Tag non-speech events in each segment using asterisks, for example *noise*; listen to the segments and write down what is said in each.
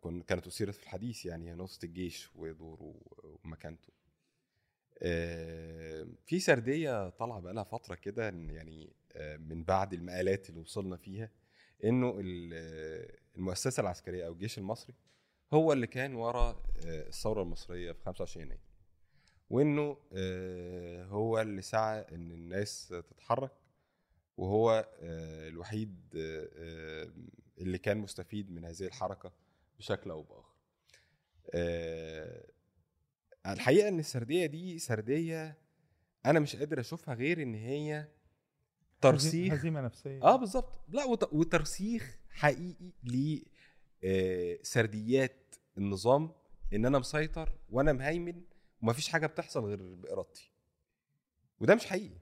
كن- كانت اثيرت في الحديث يعني هي نقطة الجيش ودوره ومكانته. آه، في سردية طالعة بقالها فترة كده إن يعني آه، من بعد المقالات اللي وصلنا فيها إنه ال- المؤسسة العسكرية أو الجيش المصري هو اللي كان ورا آه، الثورة المصرية في 25 يناير. وإنه آه، هو اللي سعى إن الناس تتحرك وهو الوحيد اللي كان مستفيد من هذه الحركة بشكل أو بآخر. آه، الحقيقة إن السردية دي سردية أنا مش قادر أشوفها غير إن هي ترسيخ هزيمة نفسية. آه بالظبط. لا وت- وترسيخ حقيقي ل آه، سرديات النظام إن أنا مسيطر وأنا مهيمن ومفيش حاجة بتحصل غير بإرادتي. وده مش حقيقي.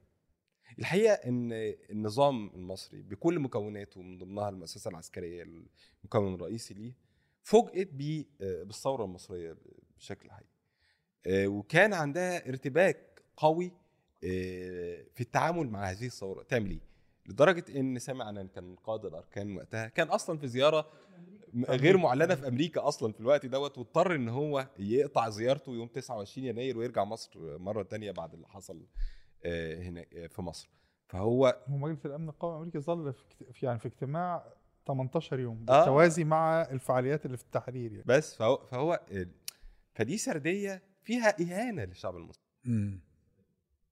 الحقيقة إن النظام المصري بكل مكوناته من ضمنها المؤسسة العسكرية المكون الرئيسي ليه فوجئت آه، بالثورة المصرية بشكل حقيقي. آه، وكان عندها ارتباك قوي آه، في التعامل مع هذه الثورة. تعمل إيه؟ لدرجة إن سمع إن كان قائد الاركان وقتها كان أصلا في زيارة غير معلنة في أمريكا أصلا في الوقت دوت واضطر إن هو يقطع زيارته يوم 29 يناير ويرجع مصر مرة تانية بعد اللي حصل هنا آه، في مصر فهو هو مجلس الأمن القومي الأمريكي ظل في يعني في اجتماع 18 يوم آه. بالتوازي مع الفعاليات اللي في التحرير يعني بس فهو فهو آه، فدي سردية فيها إهانة للشعب المصري.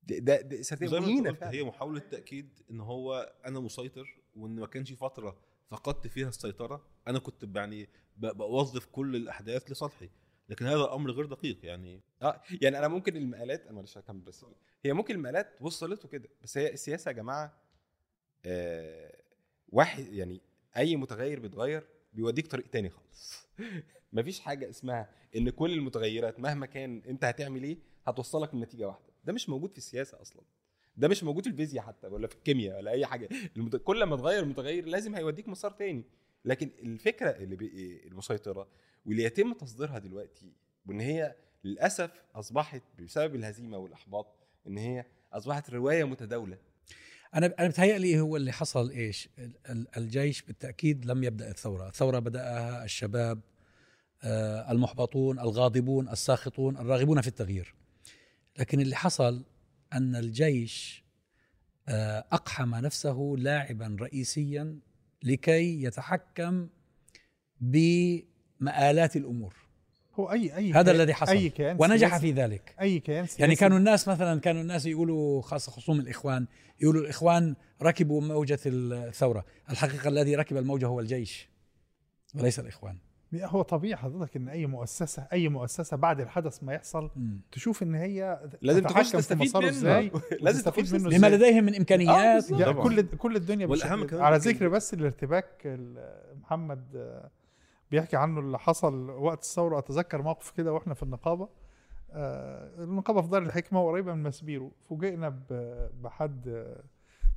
ده ده, ده سردية مهينة. هي محاولة تأكيد إن هو أنا مسيطر وإن ما كانش فترة فقدت فيها السيطرة أنا كنت يعني بوظف كل الأحداث لصالحي لكن هذا أمر غير دقيق يعني آه يعني أنا ممكن المقالات أنا معلش هكمل بس. هي ممكن المقالات وصلته كده بس هي السياسة يا جماعة آه واحد يعني أي متغير بيتغير بيوديك طريق تاني خالص. *laughs* مفيش حاجة اسمها إن كل المتغيرات مهما كان أنت هتعمل إيه هتوصلك لنتيجة واحدة. ده مش موجود في السياسة أصلا. ده مش موجود في الفيزياء حتى ولا في الكيمياء ولا أي حاجة. المت... كل ما تغير متغير لازم هيوديك مسار تاني. لكن الفكرة اللي. المسيطرة واللي يتم تصديرها دلوقتي وإن هي للأسف أصبحت بسبب الهزيمة والإحباط إن هي أصبحت رواية متداولة أنا أنا بتهيألي هو اللي حصل إيش؟ ال- ال- الجيش بالتأكيد لم يبدأ الثورة، الثورة بدأها الشباب آه، المحبطون، الغاضبون، الساخطون، الراغبون في التغيير. لكن اللي حصل أن الجيش آه، أقحم نفسه لاعبا رئيسيا لكي يتحكم بمآلات الأمور. هو اي أي هذا الذي حصل أي كيان ونجح في ذلك. أي كيان سياسي يعني كانوا الناس مثلا كانوا الناس يقولوا خاصة خصوم الإخوان يقولوا الإخوان ركبوا موجة الثورة الحقيقة الذي ركب الموجة هو الجيش وليس الإخوان هو طبيعي حضرتك إن أي مؤسسه أي مؤسسة بعد الحدث ما يحصل مم. تشوف إن هي لازم تخش في تستفيد منه إزاي لازم وتستفيد تخش منه بما إزاي لديهم من. يعني طبعاً. كل كل الدنيا. كمان على ممكن- ذكر بس الارتباك ال- محمد آه، بيحكي عنه اللي حصل وقت الثورة أتذكر موقف كده وإحنا في النقابة آه، النقابة في دار الحكمة وقريبه من مسبيرو فوجئنا ب- بحد آه،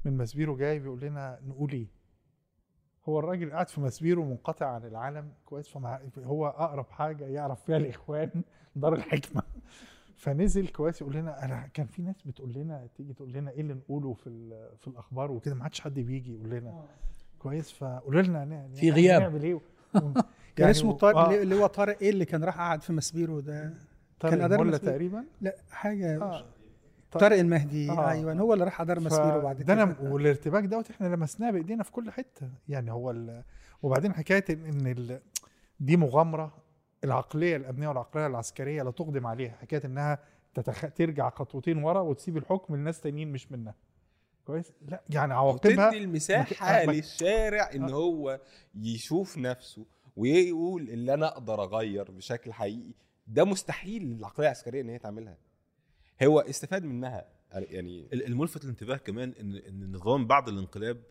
من مسبيرو جاي بيقول لنا نقول إيه هو الراجل قاعد في مسبيرو منقطع عن العالم كويس فمع هو أقرب حاجة يعرف فيها الإخوان *laughs* دار الحكمة. فنزل كويس يقول لنا أنا كان في ناس بتقول لنا تيجي تقول لنا إيه اللي نقوله في ال- في الأخبار وكده ما عادش حد بيجي يقول لنا. كويس فقولوا لنا هن- في غياب. نعمل إيه؟ *laughs* كان اسمه طارق آه، اللي هو طارق إيه اللي كان راح قعد في مسبيرو ده؟ طارق كان مسبيرو. تقريبا؟ لا حاجة آه. طارق المهدي آه. أيوه هو اللي راح أدار مسبيرو بعد ده كده. أنا والارتباك دوت إحنا لمسناه بإيدينا في كل حتة. يعني هو ال... وبعدين حكاية ان ال... دي مغامرة العقلية الأمنية والعقلية العسكرية لا تقدم عليها. حكاية إنها تتخ... ترجع خطوتين ورا وتسيب الحكم لناس تانيين مش منها. كويس؟ لا يعني عواقبها وتدي المساحة مت- للشارع إن آه. هو يشوف نفسه ويقول اللي أنا أقدر أغير بشكل حقيقي. ده مستحيل للعقليه العسكرية إن هي تعملها. هو استفاد منها. يعني ال- الملفت للانتباه كمان ان إن النظام بعد الانقلاب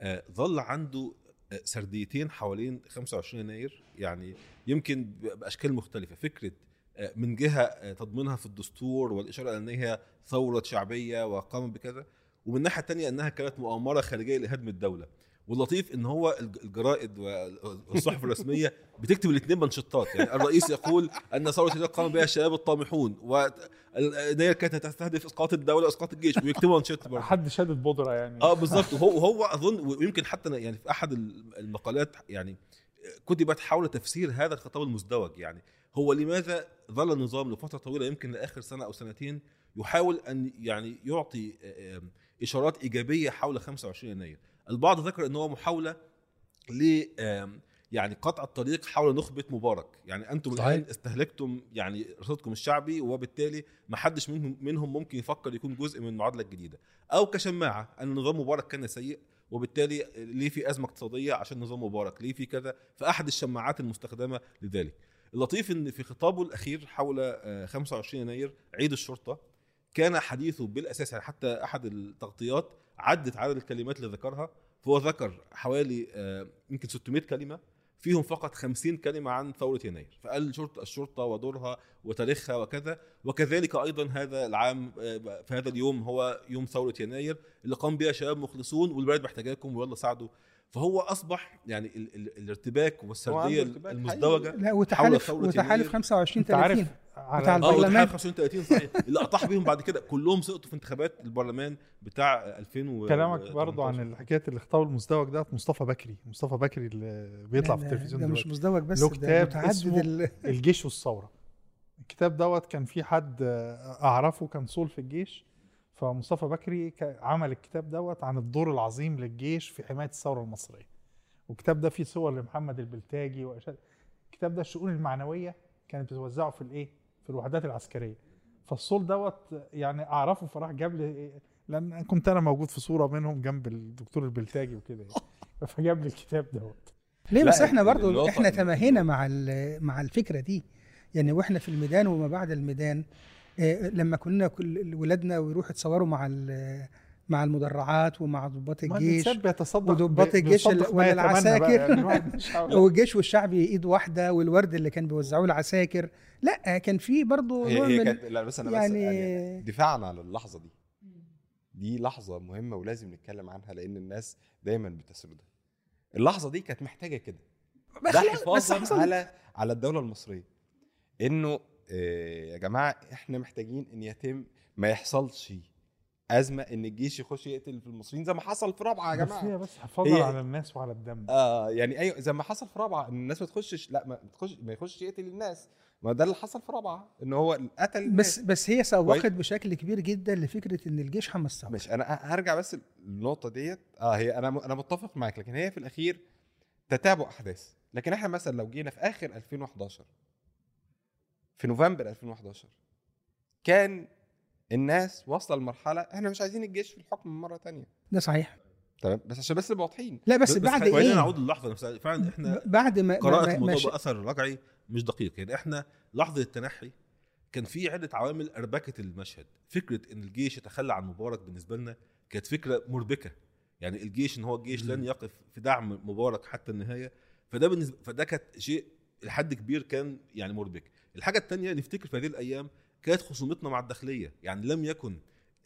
آه، ظل عنده آه، سرديتين حوالين 25 يناير. يعني يمكن بأشكال مختلفة. فكرة آه، من جهة تضمينها في الدستور والإشارة إن هي ثورة شعبية وقامت بكذا ومن الناحية الثانية إنها كانت مؤامرة خارجية لهدم الدولة. واللطيف إن هو الج- الجرائد والصحف الرسمية بتكتب الاثنين منشطات. يعني الرئيس يقول أن ثورة يناير قام بها الشباب الطامحون ويناير كانت تستهدف إسقاط الدولة وإسقاط الجيش ويكتبوا منشط برضه. حد شادد بودره يعني. آه بالظبط وهو وهو أظن ويمكن حتى يعني في أحد المقالات يعني كتبت حول تفسير هذا الخطاب المزدوج. يعني هو لماذا ظل النظام لفترة طويلة يمكن لآخر سنة أو سنتين يحاول أن يعني يعطي آه، إشارات إيجابية حول 25 يناير؟ البعض ذكر إن هو محاولة ل يعني قطع الطريق حول نخبة مبارك. يعني أنتم. الآن استهلكتم يعني رصيدكم الشعبي وبالتالي ما حدش منهم منهم ممكن يفكر يكون جزء من المعادلة الجديدة. أو كشماعة أن نظام مبارك كان سيء وبالتالي ليه في أزمة اقتصادية عشان نظام مبارك؟ ليه في كذا؟ فأحد الشماعات المستخدمة لذلك. اللطيف إن في خطابه الأخير حول آه، 25 يناير عيد الشرطة كان حديثه بالأساس يعني حتى أحد التغطيات عدت عدد الكلمات اللي ذكرها فهو ذكر حوالي آه، يمكن 600 كلمة فيهم فقط 50 كلمة عن ثورة يناير. فقال شرطة الشرطة ودورها وتاريخها وكذا. وكذلك أيضا هذا العام آه، في هذا اليوم هو يوم ثورة يناير اللي قام بها شباب مخلصون والبلد محتاجاكم ويلا ساعدوا. فهو أصبح يعني ال ال الارتباك والسردية المزدوجه لا وتحالف وتحالف يناير. 25 أنت عارف 30 على بتاع آه البرلمان. وتحالف 35 صحيح. اللي أطاح بيهم بعد كده كلهم سقطوا في انتخابات البرلمان بتاع 2000 و كلامك برضو عن حكايه الخطاب المزدوج ده مصطفى بكري. مصطفى بكري اللي بيطلع في لا، التلفزيون ده مش مزدوج بس له ده كتاب متعدد اسمه ال... *laughs* الجيش والثورة. الكتاب دوت كان في حد آه، أعرفه كان صول في الجيش. فمصطفى بكري عمل الكتاب دوت عن الدور العظيم للجيش في حماية الثورة المصرية. والكتاب ده فيه صور لمحمد البلتاجي وأشياء الكتاب ده الشؤون المعنوية كانت بتوزعه في الإيه؟ في الوحدات العسكرية. فالصول دوت يعني أعرفه فراح جاب لي لأن كنت أنا موجود في صورة منهم جنب الدكتور البلتاجي وكده يعني. فجاب لي الكتاب دوت. ليه؟ بس إحنا برضو إحنا تماهينا مع ال- مع الفكرة دي. يعني وإحنا في الميدان وما بعد الميدان لما كنا كل ولادنا ويروحوا يتصوروا مع ال- مع المدرعات ومع ضباط الجيش وضباط الجيش بيصدق ال- ما ولا يتمنى بقى، العساكر. يعني. *laughs* والجيش والشعب ايد واحدة والورد اللي كان بيوزعوه العساكر. لا كان في برضو هي نوع هي من كانت لا بس أنا بس يعني- يعني دفاعا عن اللحظه دي. دي لحظة مهمة ولازم نتكلم عنها لأن الناس دايما بتسردها اللحظة دي كانت محتاجة كده. بس ده حفاظا حصل على على الدولة المصرية. إنه آه، يا جماعة إحنا محتاجين إن يتم ما يحصلش أزمة إن الجيش يخش يقتل في المصريين زي ما حصل في رابعة يا بس جماعة. هي بس حفاظا هي- على الناس وعلى الدم. آه يعني أيوه زي ما حصل في رابعة إن الناس ما تخشش لا ما تخش ما يخش يقتل الناس. ما ده اللي حصل في رابعة إن هو قتل الناس. بس بس هي سوقت بشكل كبير جدا لفكرة إن الجيش حمس ثوره ماشي أنا هرجع بس النقطه ديت. آه هي أنا أنا متفق معاك لكن هي في الأخير تتابع أحداث. لكن إحنا مثلا لو جينا في آخر 2011 في نوفمبر 2011 كان الناس واصلة لمرحلة إحنا مش عايزين الجيش في الحكم مرة تانية. ده صحيح. تمام؟ بس عشان بس نبقى واضحين. لا بس, بعد خلينا إيه؟ نعود للحظة نفسها. فعلا إحنا بعد ما قراءة ما- الموضوع بأثر رجعي مش دقيق. يعني إحنا لحظة التنحي كان في عدة عوامل أربكت المشهد. فكرة إن الجيش يتخلى عن مبارك بالنسبة لنا كانت فكرة مربكة. يعني الجيش إن هو الجيش لن يقف في دعم مبارك حتى النهاية. فده بالنسبة فده كانت شيء لحد كبير كان يعني مربك. الحاجة التانية نفتكر في هذه الأيام كانت خصومتنا مع الداخلية. يعني لم يكن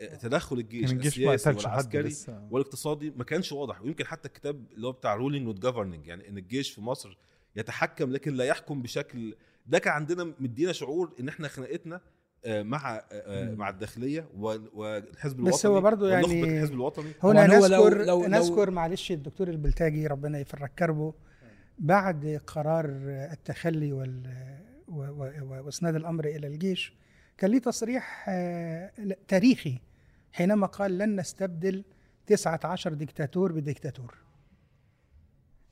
آه، تدخل الجيش الجيش السياسي والعسكري والاقتصادي ما كانش واضح. ويمكن حتى الكتاب اللي هو بتاع رولينج وذ جفرننج يعني إن الجيش في مصر يتحكم لكن لا يحكم بشكل ده كان عندنا مدينا شعور إن إحنا خناقتنا آه، مع آه، مع الداخلية والحزب الوطني بس هو برضو يعني- الحزب الوطني. هنا نذكر لو- لو- نذكر معلش الدكتور البلتاجي ربنا يفرج كربه بعد قرار التخلي وال واسناد الأمر إلى الجيش. كان ليه تصريح آه، تاريخي حينما قال لن نستبدل 19 ديكتاتور بديكتاتور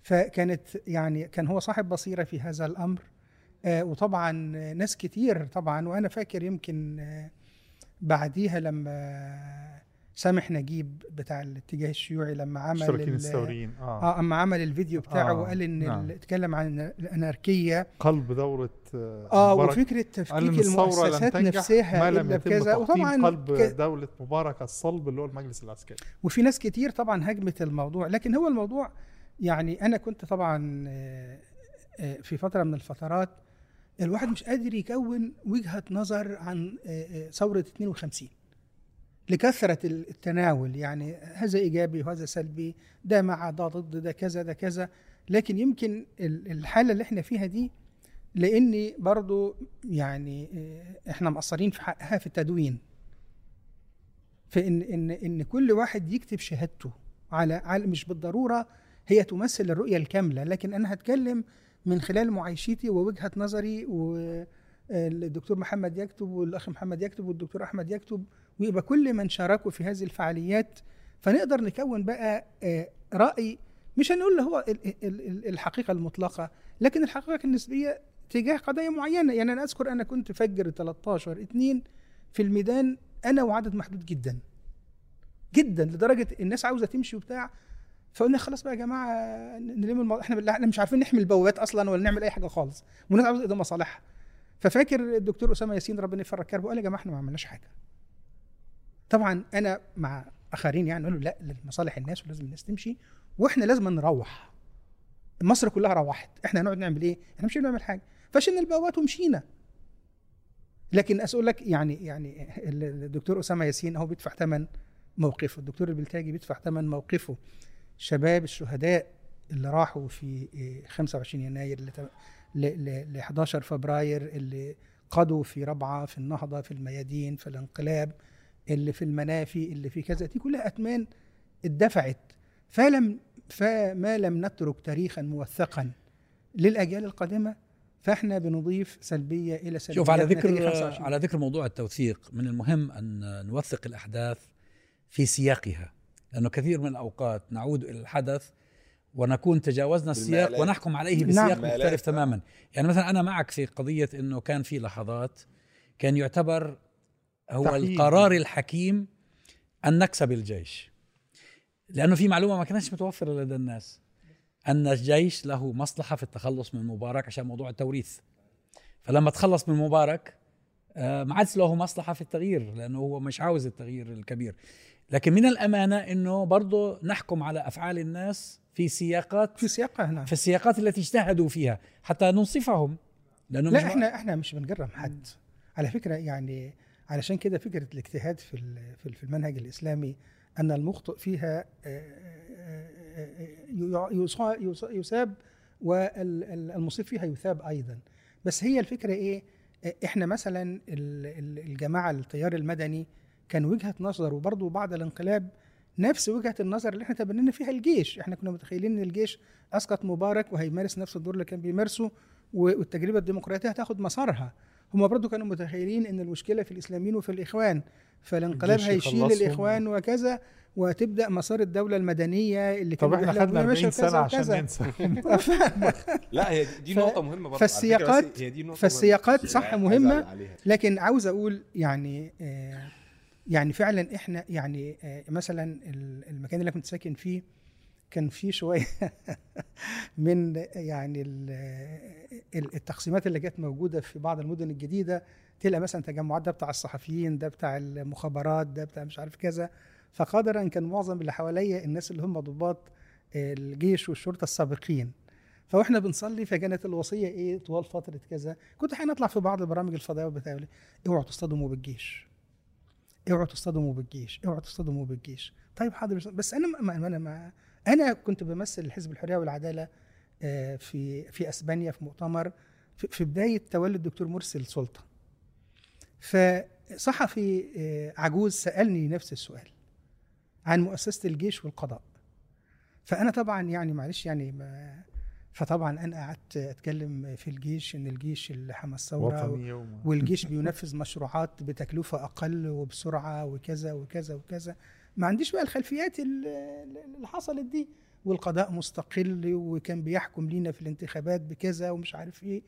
فكانت يعني كان هو صاحب بصيرة في هذا الأمر آه، وطبعا ناس كتير طبعا وأنا فاكر يمكن آه، بعديها لما سامح نجيب بتاع الاتجاه الشيوعي لما عمل مشتركين ال- الثوريين آه, آه أما عمل الفيديو بتاعه آه، وقال إن نعم. اتكلم عن الأناركية. قلب دورة آه مبارك. وفكرة قال إن تفكيك المؤسسات نفسها ما لم إلا بكذا. وطبعا قلب ك... دولة مبارك الصلب اللي هو المجلس العسكري. وفي ناس كتير طبعا هجمت الموضوع لكن هو الموضوع يعني أنا كنت طبعا آه، آه، في فترة من الفترات الواحد مش قادر يكون وجهة نظر عن آه، آه، ثورة 52 لكثرة التناول يعني هذا إيجابي وهذا سلبي ده مع ده ضد ده كذا ده كذا. لكن يمكن ال- الحالة اللي إحنا فيها دي لإني برضو يعني آه، إحنا مقصرين في حقها في التدوين. فان إن إن كل واحد يكتب شهادته على على مش بالضرورة هي تمثل الرؤية الكاملة لكن أنا هتكلم من خلال معايشتي ووجهة نظري والدكتور محمد يكتب والأخ محمد يكتب والدكتور أحمد يكتب ويبقى كل من شاركوا في هذه الفعاليات. فنقدر نكون بقى آه، رأي مش هنقول هو ال- ال- ال- الحقيقة المطلقة لكن الحقيقة النسبية تجاه قضايا معينة. يعني أنا أذكر أنا كنت فجر 13 2 في الميدان أنا وعدد محدود جدا. جدا لدرجة الناس عاوزة تمشي وبتاع. فقلنا خلاص بقى يا جماعة نلم الموضوع إحنا مش عارفين نحمي البوابات أصلا ولا نعمل أي حاجة خالص. والناس عاوزة تقدم مصالحها. ففاكر الدكتور أسامة ياسين ربنا يفرج كربه؟ قال يا جماعة إحنا ما عملناش حاجة. طبعا أنا مع آخرين يعني قالوا لا لمصالح الناس ولازم الناس تمشي وإحنا لازم نروح. مصر كلها روحت. إحنا هنقعد نعمل إيه؟ إحنا مش هنعمل حاجة. فشلنا البوابات ومشينا. لكن أقول لك يعني يعني الدكتور أسامة ياسين أهو بيدفع ثمن موقفه. الدكتور البلتاجي بيدفع ثمن موقفه. شباب الشهداء اللي راحوا في إيه 25 يناير ل ل- ل 11 فبراير اللي قضوا في ربعة في النهضة في الميادين في الانقلاب اللي في المنافي اللي في كذا دي كلها اثمان اتدفعت فلم فما لم نترك تاريخا موثقا للأجيال القادمة فإحنا بنضيف سلبية إلى سلبية شوف على ذكر 25. على ذكر موضوع التوثيق من المهم أن نوثق الأحداث في سياقها لأنه كثير من الأوقات نعود إلى الحدث ونكون تجاوزنا السياق. ونحكم عليه نعم. بسياق بالمآلات. مختلف تماما يعني مثلا أنا معك في قضية إنه كان في لحظات كان يعتبر هو تحييد. القرار الحكيم أن نكسب الجيش لأنه في معلومة ما كانتش متوفرة لدى الناس أن الجيش له مصلحة في التخلص من مبارك عشان موضوع التوريث فلما تخلص من مبارك آه، ما عادش له مصلحة في التغيير لأنه هو مش عاوز التغيير الكبير لكن من الأمانة إنه برضه نحكم على أفعال الناس في سياقات في سياقها هنا. في السياقات التي اجتهدوا فيها حتى ننصفهم. لأنه لا إحنا إحنا مش بنجرم حد. على فكرة يعني علشان كده فكرة الاجتهاد في في ال- في المنهج الإسلامي أن المخطئ فيها آه، آه، آه، يثاب والمصيب فيها يثاب أيضا. بس هي الفكرة إيه؟ إحنا مثلا ال- ال- الجماعة التيار المدني كان وجهة نظر وبرضه بعد الانقلاب نفس وجهة النظر اللي إحنا تبنينا فيها الجيش إحنا كنا متخيلين إن الجيش أسقط مبارك وهيمارس نفس الدور اللي كان بيمارسه والتجربة الديمقراطية هتاخد مسارها هم برضو كانوا متخيلين إن المشكلة في الإسلاميين وفي الإخوان فالانقلاب هيشيل. الإخوان وكذا وتبدا مسار الدولة المدنية اللي طب إحنا خدنا بيه ماشي 40 سنة عشان. ننسى *laughs* لا هي دي, نقطة مهمة برضه فالسياقات- هي دي نقطة فالسياقات. صح عليها. لكن عاوز أقول يعني آه، يعني فعلا إحنا يعني آه، مثلا ال- المكان اللي كنت ساكن فيه كان فيه شوية *laughs* من يعني ال- التقسيمات اللي كانت موجودة في بعض المدن الجديدة تلقى مثلا تجمعات ده بتاع الصحفيين ده بتاع المخابرات ده بتاع مش عارف كذا. فقدرا كان معظم اللي حواليا الناس اللي هم ضباط الجيش والشرطة السابقين. فاحنا بنصلي فكانت الوصية إيه طوال فترة كذا. كنت أحيانا أطلع في بعض البرامج الفضائية بتاعي اوعوا تصطدموا بالجيش. اوعوا تصطدموا بالجيش اوعوا تصطدموا بالجيش. طيب حاضر بس أنا ما أنا ما أنا كنت بمثل حزب الحرية والعدالة آه، في في أسبانيا في مؤتمر في بداية تولي الدكتور مرسي السلطه فصحفي آه، عجوز سألني نفس السؤال عن مؤسسة الجيش والقضاء. فأنا طبعا يعني معلش يعني ما فطبعا أنا قعدت أتكلم في الجيش إن الجيش اللي حمى الثوره والجيش بينفذ مشروعات بتكلفة أقل وبسرعة وكذا وكذا وكذا. ما عنديش بقى الخلفيات ال- اللي حصلت دي. والقضاء مستقل وكان بيحكم لينا في الانتخابات بكذا ومش عارف إيه.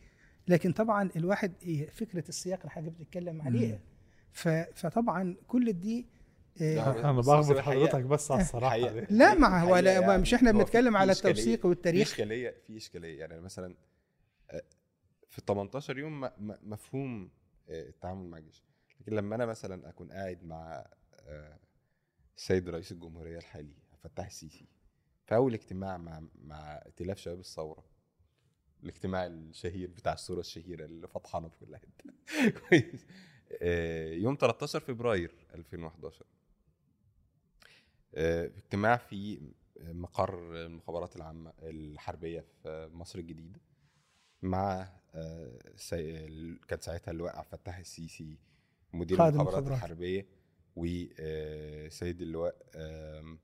لكن طبعا الواحد إيه فكرة السياق اللي حضرتك بتتكلم عليها. فطبعا كل دي لا، أنا الحقيقة- حضرتك بس على الصراحة. الحقيقة- دي. لا مع هو يعني مش إحنا بنتكلم في على التوثيق في والتاريخ إشكالية في إشكالية. يعني مثلا آه، في 18 يوم م- م- مفهوم آه، التعامل مع الجيش. لكن لما أنا مثلا أكون قاعد مع آه، السيد رئيس الجمهورية الحالي عبد الفتاح السيسي في أول اجتماع مع مع ائتلاف شباب الثورة الاجتماع الشهير بتاع الصورة الشهيرة اللي فطحانه في كل حتة كويس يوم 13 فبراير 2011 آه، اجتماع في مقر المخابرات العامة الحربية في مصر الجديدة مع آه،. كان ساعتها اللواء عبد الفتاح السيسي مدير المخابرات المخابرات. الحربية وسيد اللواء آم،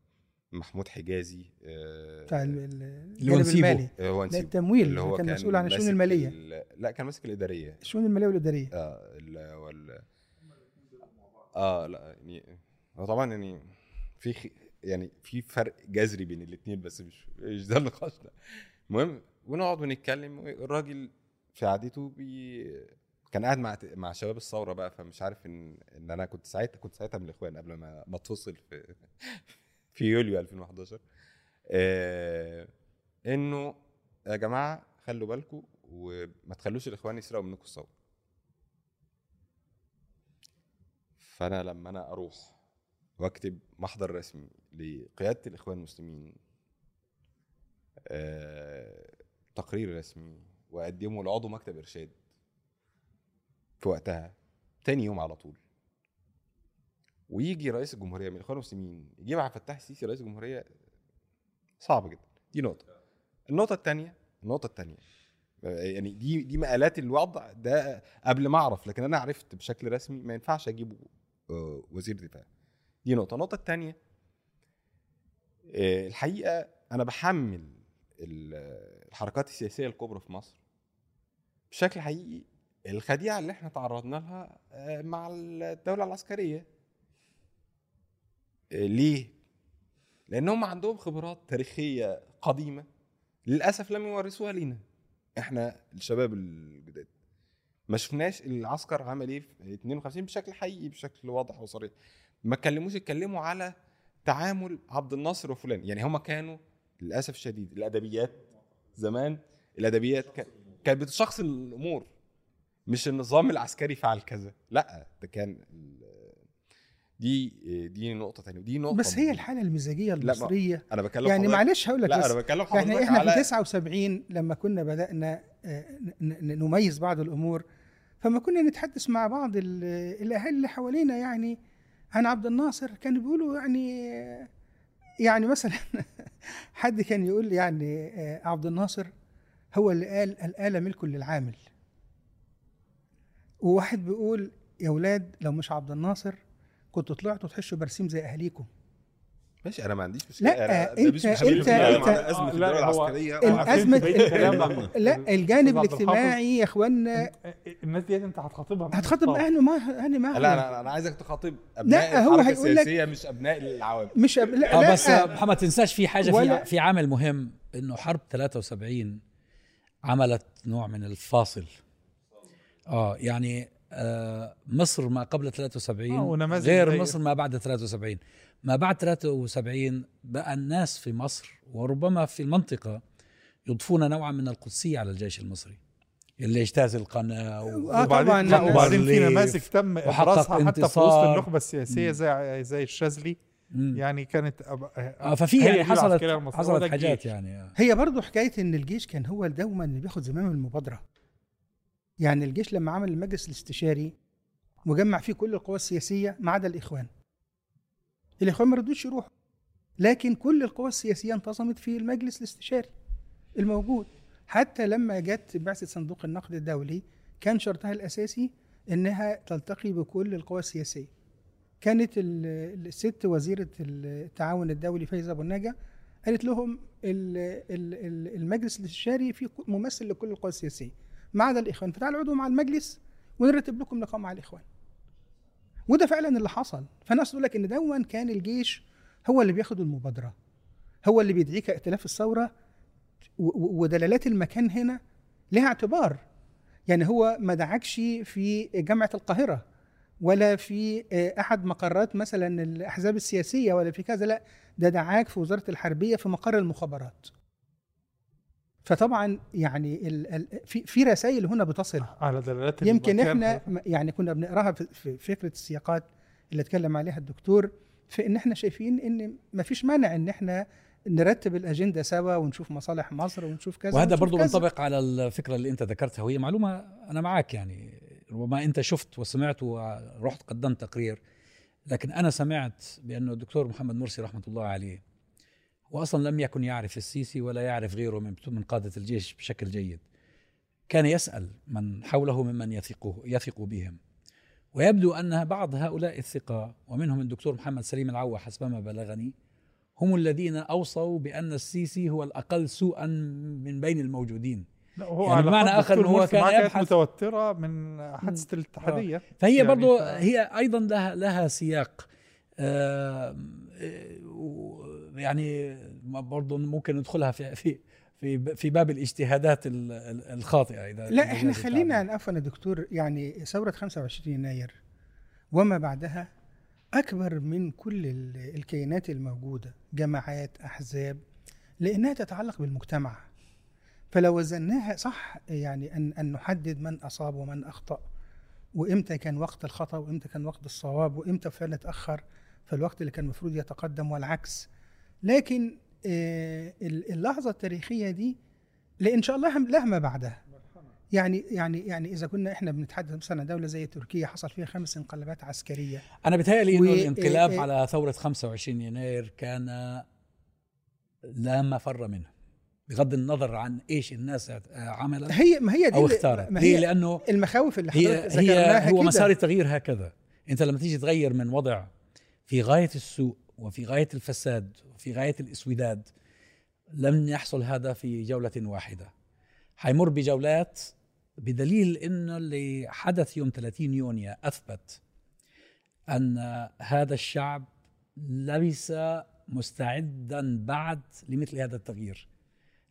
محمود حجازي آه، بتاع الجانب نسيبه. المالي آه، التمويل اللي هو كان مسؤول عن الشؤون ماسك المالية ال- لا كان ماسك الإدارية الشؤون المالية والإدارية آه ال وال آه لا يعني هو طبعا يعني في خ... يعني في فرق جذري بين الاثنين بس مش مش ده نقاشنا. المهم ونقعد ونتكلم الراجل في قعدته بي كان قاعد مع مع شباب الثورة بقى فمش عارف إن إن أنا كنت ساعتها كنت ساعتها من الإخوان قبل ما ما اتفصل في *laughs* في يوليو 2011 آه إنه يا جماعة خلوا بالكم وما تخلوش الإخوان يسرقوا منكم الثورة. فأنا لما أنا أروح واكتب محضر رسمي لقيادة الإخوان المسلمين آه، تقرير رسمي وأقدمه لعضو مكتب إرشاد في وقتها تاني يوم على طول. ويجي رئيس الجمهورية من الإخوان المسلمين يجيب عبد الفتاح السيسي رئيس الجمهورية صعب جدا. دي نقطة. النقطة الثانية النقطة الثانية يعني دي دي مقالات الوضع ده قبل ما أعرف لكن أنا عرفت بشكل رسمي ما ينفعش أجيبه آه، وزير دفاع. دي نقطة. النقطة الثانية الحقيقة أنا بحمل ال- الحركات السياسية الكبرى في مصر بشكل حقيقي الخديعة اللي إحنا تعرضنا لها آه، مع الدولة العسكرية. آه، ليه؟ لأن هم عندهم خبرات تاريخية قديمة للأسف لم يورثوها لينا. إحنا الشباب الجداد ما شفناش العسكر عمل إيه في 52 بشكل حقيقي بشكل واضح وصريح. ما اتكلموش اتكلموا على تعامل عبد الناصر وفلان. يعني هم كانوا للأسف الشديد الأدبيات زمان الأدبيات كان- كانت بتشخص الأمور مش النظام العسكري فعل كذا. لأ ده كان دي دي نقطة ثانية ودي نقطة بس هي مهمة. الحالة المزاجية ما- المصرية. أنا بكلم يعني معلش هقول لك لا أنا بكلم حضرتك يعني إحنا على في 79 لما كنا بدأنا آه، نميز بعض الأمور فما كنا نتحدث مع بعض ال- الاهالي اللي حوالينا يعني عن عبد الناصر كانوا بيقولوا يعني يعني مثلا *laughs* حد كان يقول يعني آه، عبد الناصر هو اللي قال الآلة ملك للعامل. وواحد بيقول يا ولاد لو مش عبد الناصر كنتوا طلعتوا تحشوا برسيم زي اهاليكم ماشي أنا ما عنديش مشكلة. لا، أنا- مش أنت- بنتكلم أنت- على أزمة آه، الدولة لا، هو- العسكرية. الكلام لا، ده. لا الجانب الاجتماعي يا اخوانا الناس دي أنت هتخاطبها هتخاطب. أهله ما أنا ما لا أنا أنا عايزك تخاطب أبناء لا، هو الحركة هيقول لك- السياسية مش أبناء العوام. مش أب... لا, آه لا بس محمد تنساش في حاجة في في عامل مهم إنه حرب 73 عملت نوع من الفاصل. آه يعني آه مصر ما قبل 73 آه، ونماذج غير مصر ما بعد 73 ما بعد 73 بقى الناس في مصر وربما في المنطقة يضفون نوعا من القدسية على الجيش المصري اللي اجتاز القناة و... آه، وبعدين طبعاً. وبعدين في نماذج تم ابرازها حتى في وسط السياسية مم. زي زي الشاذلي. يعني كانت أب... آه ففي هي يعني حصلت حصلت حاجات. يعني. هي برضو حكاية إن الجيش كان هو دوما اللي بياخد زمام المبادرة يعني الجيش لما عمل المجلس الاستشاري وجمع فيه كل القوى السياسية ما عدا الإخوان الاخوان ما رضوش يروحوا. لكن كل القوى السياسية انتظمت في المجلس الاستشاري الموجود. حتى لما جت بعثة صندوق النقد الدولي كان شرطها الأساسي إنها تلتقي بكل القوى السياسية. كانت ال- الست وزيرة التعاون الدولي فايزة أبو النجا قالت لهم ال- ال- ال- المجلس الاستشاري فيه ممثل لكل القوى السياسية. ما عدا الإخوان فتعالوا اقعدوا مع المجلس ونرتب لكم لقاء مع الإخوان. وده فعلا اللي حصل. فناس تقول لك إن دون كان الجيش هو اللي بياخد المبادرة هو اللي بيدعيك ائتلاف الثورة ودلالات المكان هنا لها اعتبار. يعني هو ما دعكش في جامعة القاهرة ولا في آه، أحد مقرات مثلا الأحزاب السياسية ولا في كذا لا ده دعاك في وزارة الحربية في مقر المخابرات. فطبعا يعني ال ال في في رسائل هنا بتصل على دلالات يمكن المكان. إحنا يعني كنا بنقراها في- في فكرة السياقات اللي اتكلم عليها الدكتور في إن إحنا شايفين إن ما فيش مانع إن إحنا نرتب الأجندة سوا ونشوف مصالح مصر ونشوف كذا وهذا كذا. منطبق على الفكرة اللي أنت ذكرتها وهي معلومة أنا معك يعني ربما أنت شفت وسمعت ورحت قدمت تقرير لكن أنا سمعت بانه الدكتور محمد مرسي رحمة الله عليه هو أصلا لم يكن يعرف السيسي ولا يعرف غيره من من قادة الجيش بشكل جيد. كان يسأل من حوله ممن يثقه يثق بهم. ويبدو أن بعض هؤلاء الثقة ومنهم الدكتور محمد سليم العوا حسب ما بلغني هم الذين أوصوا بأن السيسي هو الأقل سوءا من بين الموجودين. لا هو يعني بمعنى إن هو كان يبحث- متوترة من حادثة الاتحادية. فهي يعني برضو هي أيضا لها لها سياق. آه، آه، يعني برضو ممكن ندخلها في في في في باب الاجتهادات ال- ال- الخاطئة إذا لا إحنا خلينا. عفوا يا دكتور يعني ثورة 25 يناير وما بعدها أكبر من كل ال- الكيانات الموجودة جماعات أحزاب لأنها تتعلق بالمجتمع فلو وزناها صح يعني أن أن نحدد من أصاب ومن أخطأ وإمتى كان وقت الخطأ وإمتى كان وقت الصواب وإمتى فعلا اتاخر فالوقت اللي كان المفروض يتقدم والعكس لكن آه، اللحظة التاريخية دي لإن شاء الله لها ما بعدها. يعني يعني يعني إذا كنا إحنا بنتحدث مثلا دولة زي تركيا حصل فيها خمس انقلابات عسكرية. أنا بتهيألي إنه الانقلاب إيه- إيه- على ثورة 25 يناير كان لا مفر منه. بغض النظر عن إيش الناس عملت هي ما هي دي أو اختارت. ما ليه هي لأنه المخاوف اللي هي حضرتك هي ذكرناها هو. مسار التغيير هكذا. أنت لما تيجي تغير من وضع في غاية السوء وفي غاية الفساد وفي غاية الإسوداد لم يحصل هذا في جولة واحدة. حيمر بجولات بدليل انه اللي حدث يوم 30 يونيو أثبت أن هذا الشعب ليس مستعدا بعد لمثل هذا التغيير.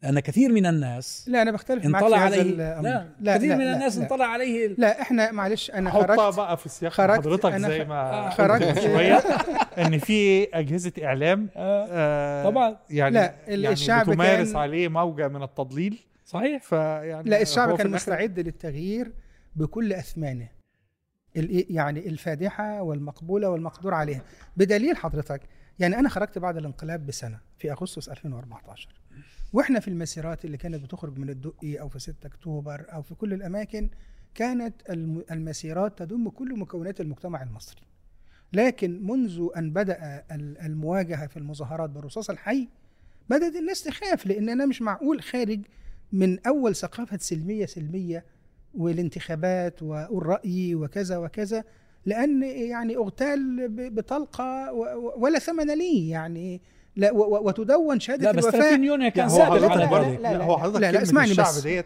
لأن كثير من الناس لا أنا بختلف معك انطلع في هذا عليه. الأمر. لا, لا كثير من الناس لا. انطلع عليه. لا إحنا معلش أنا حطها خرجت بقى في سياق خرجت- حضرتك أنا زي ما قلت خرجت- من شوية *laughs* إن في أجهزة إعلام آه طبعا. يعني لا، يعني الشعب بتمارس كان- عليه موجة من التضليل. صحيح. فيعني لا الشعب كان مستعد للتغيير بكل أثمانه. ال- يعني الفادحة والمقبولة والمقدور عليها. بدليل حضرتك يعني أنا خرجت بعد الانقلاب بسنة في أغسطس 2014 وإحنا في المسيرات اللي كانت بتخرج من الدقي أو في 6 أكتوبر أو في كل الأماكن كانت الم- المسيرات تضم كل مكونات المجتمع المصري. لكن منذ أن بدأ ال- المواجهة في المظاهرات بالرصاص الحي بدأت الناس تخاف لأن أنا مش معقول خارج من أول ثقافة سلميه سلمية والانتخابات والرأي وكذا وكذا. لأن يعني أغتال بطلقة ولا ثمن ليه يعني. لا وتدون شهادة لا بس الوفاء 30 يونيو كان لا، سابق على برضه- ذلك لا، لا هو حضرتك لا، لا، اسمعني الشعب بس. ديت.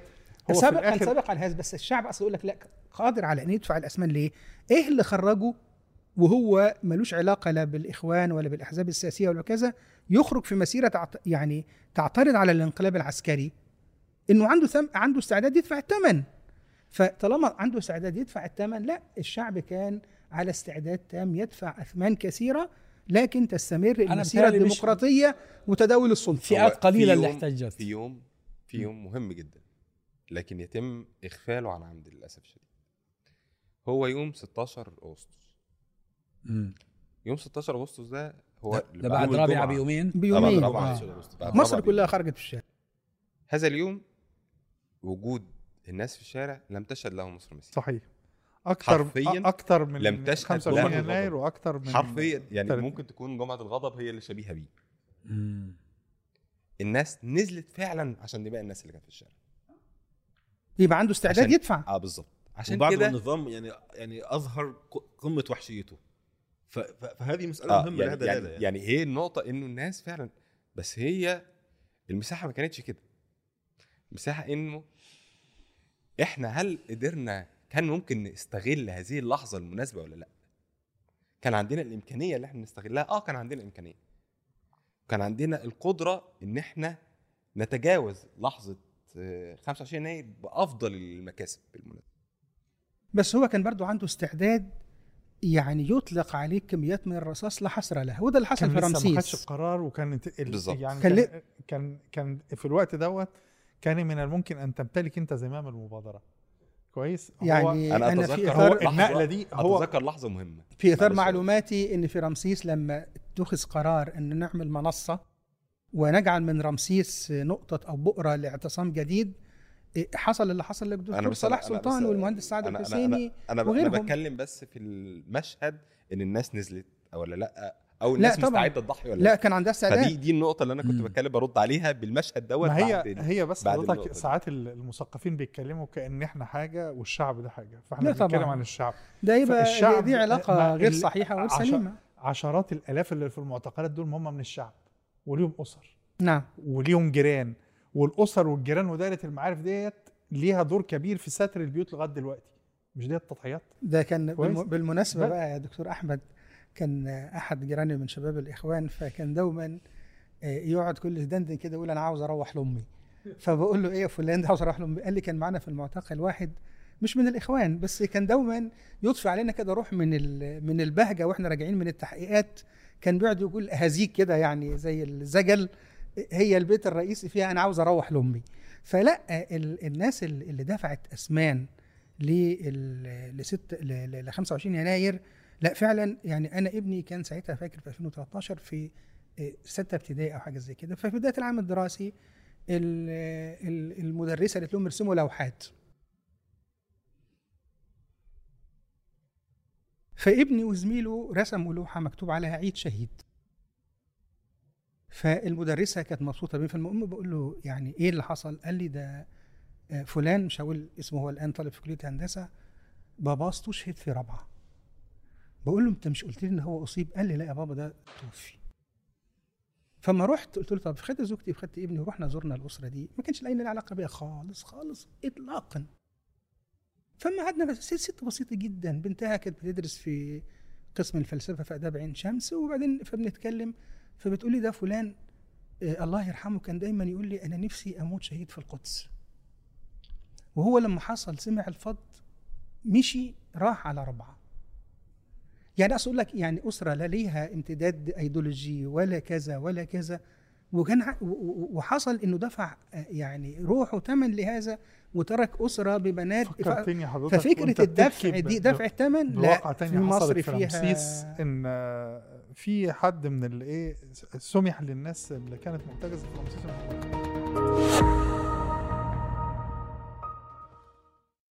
هو سابق كان سابق على هذا بس الشعب أصلا يقول لك لا قادر على إن يدفع الاثمان ليه؟ إيه اللي خرجه وهو ملوش علاقة لا بالإخوان ولا بالأحزاب السياسية ولا كذا يخرج في مسيرة تعت... يعني تعترض على الانقلاب العسكري. إنه عنده ثم... عنده استعداد يدفع الثمن. فطالما عنده استعداد يدفع الثمن لا الشعب كان على استعداد تام يدفع أثمان كثيرة لكن تستمر مش- الديمقراطية وتداول السلطة فئات قليلة في اللي احتجت. في يوم في يوم مهم جدا لكن يتم إغفاله عن عمد للأسف الشديد هو يوم 16 أغسطس مم. يوم 16 أغسطس ده هو ده بعد الجمعة. بيومين بيومين طبعاً آه. رابعة أغسطس. بعد مصر رابعة كلها. خرجت في الشارع هذا اليوم وجود الناس في الشارع لم تشهد له مصر مثيل صحيح. أكتر حرفياً أكتر من لم تشهد 25 له يناير. وأكتر من حرفيا يعني تلت- ممكن تكون جمعة الغضب هي اللي شبيهة بيه. الناس نزلت فعلا عشان دماء الناس اللي كانت في الشارع. يبقى عنده استعداد عشان- يدفع. آه بالظبط. عشان وبعد كده النظام يعني يعني أظهر قمة وحشيته. ف- ف- فهذه مسألة آه مهمة لها يعني, دلالة يعني, يعني هي النقطة إنه الناس فعلا بس هي المساحة ما كانتش كده. المساحة إنه إحنا هل قدرنا كان ممكن نستغل هذه اللحظة المناسبة ولا لأ؟ كان عندنا الإمكانية اللي إحنا نستغلها؟ آه كان عندنا امكانيه كان عندنا القدرة إن إحنا نتجاوز لحظة آه، 25 يناير بأفضل المكاسب بالمناسبة. بس هو كان برضو عنده استعداد يعني يطلق عليه كميات من الرصاص لا حصر لها وده اللي حصل كان في لسه ما خدش رمسيس القرار بالظبط. يعني كان كان كان, كان في الوقت دوت كان من الممكن أن تمتلك أنت زمام المبادرة كويس هو يعني أنا أنا, في اتذكر إطار لحظة- النقلة دي هو- أتذكر لحظة مهمة في معلش. معلوماتي إن في رمسيس لما اتخذ قرار إن نعمل منصة ونجعل من رمسيس نقطة أو بؤرة لاعتصام جديد إيه، حصل اللي حصل للدكتور صلاح أنا سلطان بس- والمهندس سعد أنا- أنا- الحسيني أنا أنا, أنا وغيرهم. بتكلم بس في المشهد إن الناس نزلت ولا لأ أو لا الناس طبعاً. مستعدة تضحي ولا لا كان عندها استعداد فدي دي النقطة اللي أنا كنت. بتكلم برد عليها بالمشهد دوت ما هي بعد- هي بس بعد حضرتك. ساعات ال- المثقفين بيتكلموا كأن إحنا حاجة والشعب ده حاجة فإحنا لا بنتكلم. عن الشعب ده يبقى دي, فالشعب دي علاقة غير صحيحة وغير سليمة عشرات الآلاف اللي في المعتقلات دول هم من الشعب وليهم أسر نعم وليهم جيران والأسر والجيران ودايرة المعارف ديت ليها دور كبير في ستر البيوت لغاية دلوقتي مش ديت تضحيات ده كان بالمناسبة. بقى يا دكتور أحمد كان أحد جيراني من شباب الإخوان فكان دوما آه، يقعد كل دندن كده يقول أنا عاوز أروح لأمي. فبقول له إيه يا فلان ده عاوز أروح لأمي؟ قال لي كان معانا في المعتقل واحد مش من الإخوان بس كان دوما يطفي علينا كده روح من من البهجة وإحنا راجعين من التحقيقات. كان بيقعد يقول هزيك كده يعني زي الزجل هي البيت الرئيسي فيها أنا عاوز أروح لأمي. فلا ال- الناس اللي دفعت أسمان لست ل 25 يناير لا فعلا يعني أنا ابني كان ساعتها فاكر في 2013 في آه، ستة ابتدائي أو حاجة زي كده. ففي بداية العام الدراسي ال- ال- المدرسة قالت لهم ارسموا لوحات. فابني وزميله رسموا لوحة مكتوب عليها عيد شهيد. فالمدرسة كانت مبسوطة بيه. فالمهم بقول له يعني إيه اللي حصل؟ قال لي ده آه، فلان مش هقول اسمه هو الآن طالب في كلية هندسة بابا استشهد في رابعة. بقول له انت مش قلت لي ان هو اصيب؟ قال لي لا يا بابا ده توفي. فما رحت قلت له طب خدت زوجتي وخدت ابني ورحنا زرنا الأسرة دي ما كانش لاقيين علاقة بيها خالص خالص اطلاقا. فما قعدنا ست بسيطة جدا. بنتها كانت بتدرس في قسم الفلسفة في آداب عين شمس وبعدين فبنتكلم فبتقول لي ده فلان آه الله يرحمه كان دايما يقول لي أنا نفسي أموت شهيد في القدس. وهو لما حصل سمع الفض مشي راح على ربعة. يعني أقصد لك يعني أسرة لا ليها امتداد إيديولوجي ولا كذا ولا كذا وكان وحصل إنه دفع آه، يعني روحه ثمن لهذا وترك أسرة ببنات. فكرتني حضرتك ففكرة الدفع دي دفع ثمن لا في مصر في فيها رمسيس إن آه، في حد من الايه سمح للناس اللي كانت محتجزة في رمسيس